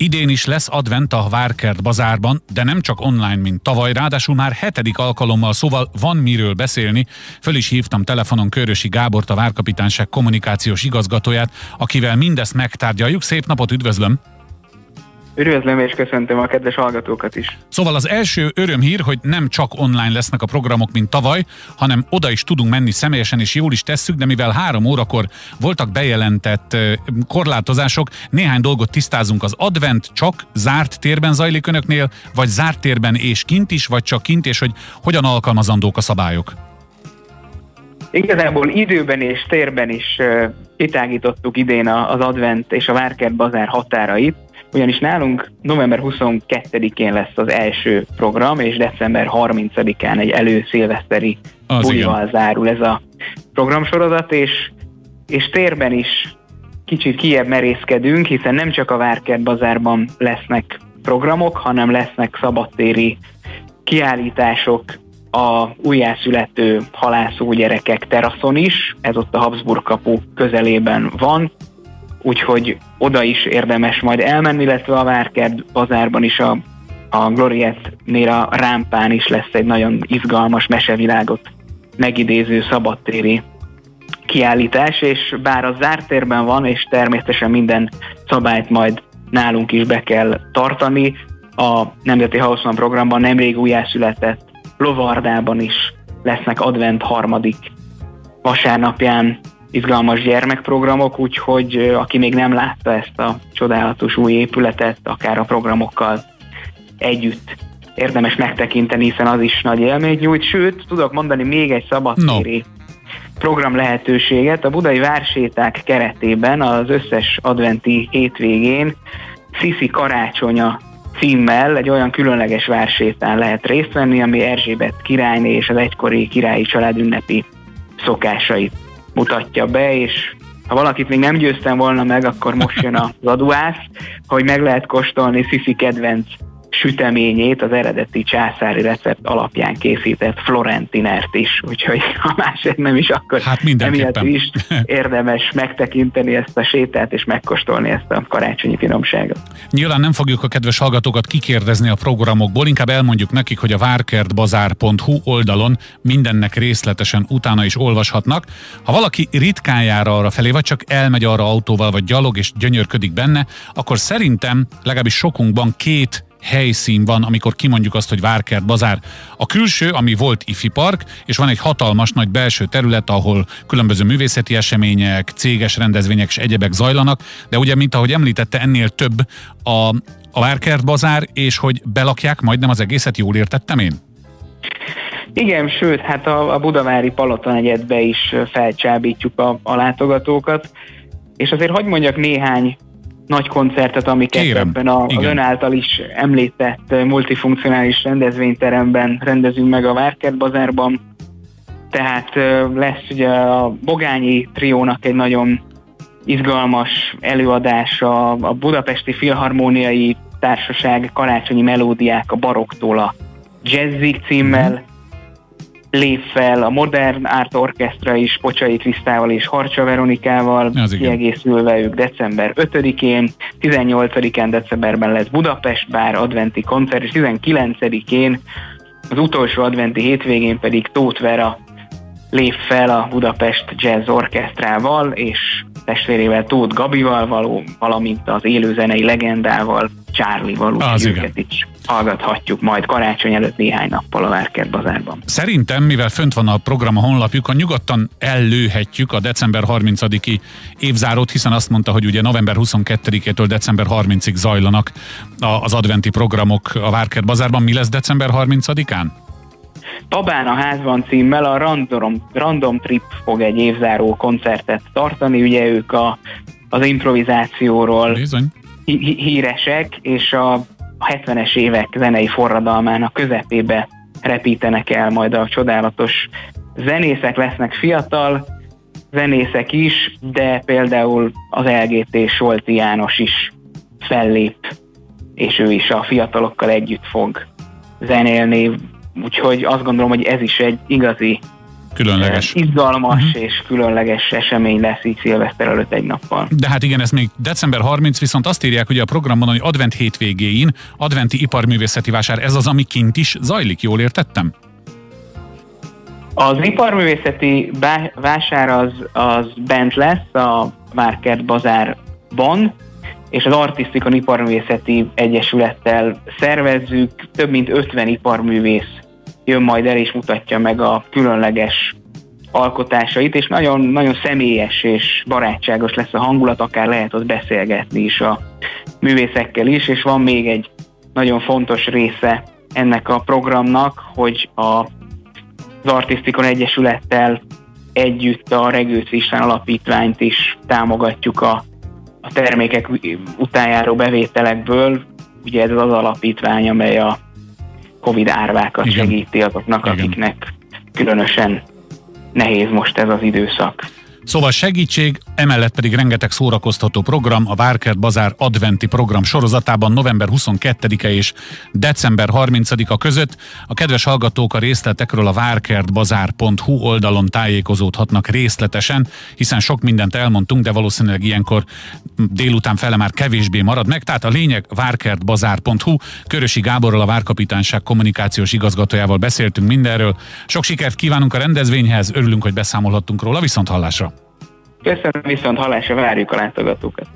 Idén is lesz advent a Várkert bazárban, de nem csak online, mint tavaly, ráadásul már hetedik alkalommal, szóval van miről beszélni. Föl is hívtam telefonon Körösi Gábort, a Várkapitányság kommunikációs igazgatóját, akivel mindezt megtárgyaljuk. Szép napot, üdvözlöm! Üdvözlöm és köszöntöm a kedves hallgatókat is. Szóval az első örömhír, hogy nem csak online lesznek a programok, mint tavaly, hanem oda is tudunk menni személyesen, és jól is tesszük, de mivel három órakor voltak bejelentett korlátozások, néhány dolgot tisztázunk. Az advent csak zárt térben zajlik önöknél, vagy zárt térben és kint is, vagy csak kint, és hogy hogyan alkalmazandók a szabályok? Igazából időben és térben is kitágítottuk idén az advent és a Várkert bazár határait, ugyanis nálunk november 22-én lesz az első program, és december 30-án egy előszilveszteri bulival zárul ez a programsorozat, és, és térben is kicsit kiebb merészkedünk, hiszen nem csak a Várkert bazárban lesznek programok, hanem lesznek szabadtéri kiállítások a újjászülető halászó gyerekek teraszon is, ez ott a Habsburg kapu közelében van, úgyhogy oda is érdemes majd elmenni, illetve a Várkert bazárban is a, a Gloriet-nél a rámpán is lesz egy nagyon izgalmas mesevilágot megidéző szabadtéri kiállítás, és bár a zárt térben van, és természetesen minden szabályt majd nálunk is be kell tartani, a Nemzeti Hausmann programban nemrég újjászületett Lovardában is lesznek advent harmadik vasárnapján izgalmas gyermekprogramok, úgyhogy aki még nem látta ezt a csodálatos új épületet, akár a programokkal együtt érdemes megtekinteni, hiszen az is nagy élmény nyújt. Sőt, tudok mondani még egy szabadtéri no. program lehetőséget. A Budai Várséták keretében az összes adventi hétvégén Sziszi Karácsonya címmel egy olyan különleges vársétán lehet részt venni, ami Erzsébet királyné és az egykori királyi család ünnepi szokásait mutatja be, és ha valakit még nem győztem volna meg, akkor most jön az aduász, hogy meg lehet kóstolni Sisi kedvenc süteményét, az eredeti császári recept alapján készített Florentinert is, úgyhogy ha másért nem is, akkor hát emiatt is érdemes megtekinteni ezt a sétát és megkóstolni ezt a karácsonyi finomságot. Nyilván nem fogjuk a kedves hallgatókat kikérdezni a programokból, inkább elmondjuk nekik, hogy a várkertbazár.hu oldalon mindennek részletesen utána is olvashatnak. Ha valaki ritkán arra felé, vagy csak elmegy arra autóval, vagy gyalog és gyönyörködik benne, akkor szerintem legalábbis sokunkban két helyszín van, amikor kimondjuk azt, hogy Várkert bazár. A külső, ami volt IFI park, és van egy hatalmas nagy belső terület, ahol különböző művészeti események, céges rendezvények és egyebek zajlanak, de ugye, mint ahogy említette, ennél több a, a Várkert bazár, és hogy belakják majdnem az egészet, jól értettem én? Igen, sőt, hát a, a Budavári Palaton egyetbe is felcsábítjuk a, a látogatókat, és azért hagyd mondjak néhány nagy koncertet, amiket Kérem, ebben a, az ön által is említett multifunkcionális rendezvényteremben rendezünk meg a Várkert bazárban. Tehát lesz ugye a Bogányi triónak egy nagyon izgalmas előadása, a Budapesti Filharmóniai Társaság karácsonyi melódiák a baroktól a jazzig címmel, mm lép fel a Modern Art Orchestra is Pocsai Krisztával és Harcsa Veronikával, kiegészülve ők december 5-én, 18-án decemberben lesz Budapest bár adventi koncert, és 19-én az utolsó adventi hétvégén pedig Tóth Vera lép fel a Budapest Jazz Orkestrával, és testvérével Tóth Gabival való, valamint az élőzenei legendával Charlie-val, úgyhogy őket is hallgathatjuk majd karácsony előtt néhány nappal a Várkert bazárban. Szerintem, mivel fönt van a program a honlapjukon, nyugodtan ellőhetjük a december 30-i évzárót, hiszen azt mondta, hogy ugye november 22-től december 30-ig zajlanak az adventi programok a Várkert bazárban. Mi lesz december 30-án? Tabán a házban címmel a Random, Random Trip fog egy évzáró koncertet tartani, ugye ők a, az improvizációról Bizony. híresek, és a a 70-es évek zenei forradalmának közepébe repítenek el majd a csodálatos zenészek, lesznek fiatal zenészek is, de például az LGT Solti János is fellép, és ő is a fiatalokkal együtt fog zenélni, úgyhogy azt gondolom, hogy ez is egy igazi Különleges. izgalmas uh-huh. és különleges esemény lesz így szilveszter előtt egy nappal. De hát igen, ez még december 30, viszont azt írják ugye a programban, hogy advent hétvégéin, adventi iparművészeti vásár, ez az, ami kint is zajlik, jól értettem? Az iparművészeti vásár az, az bent lesz a Várkert Bazárban, és az Artisztikon Iparművészeti Egyesülettel szervezzük. Több mint 50 iparművész jön majd el és mutatja meg a különleges alkotásait, és nagyon, nagyon személyes és barátságos lesz a hangulat, akár lehet ott beszélgetni is a művészekkel is, és van még egy nagyon fontos része ennek a programnak, hogy a az Artisztikon Egyesülettel együtt a Regőc István Alapítványt is támogatjuk a, a termékek utánjáró bevételekből. Ugye ez az alapítvány, amely a Covid árvákat Igen. segíti azoknak, Igen. akiknek különösen nehéz most ez az időszak. Szóval segítség, emellett pedig rengeteg szórakoztató program a Várkert Bazár adventi program sorozatában november 22-e és december 30-a között. A kedves hallgatók a részletekről a várkertbazár.hu oldalon tájékozódhatnak részletesen, hiszen sok mindent elmondtunk, de valószínűleg ilyenkor délután fele már kevésbé marad meg. Tehát a lényeg várkertbazár.hu. Körösi Gáborral a Várkapitányság kommunikációs igazgatójával beszéltünk mindenről. Sok sikert kívánunk a rendezvényhez, örülünk, hogy beszámolhattunk róla, viszont hallásra! Köszönöm, viszont hallásra várjuk a látogatókat.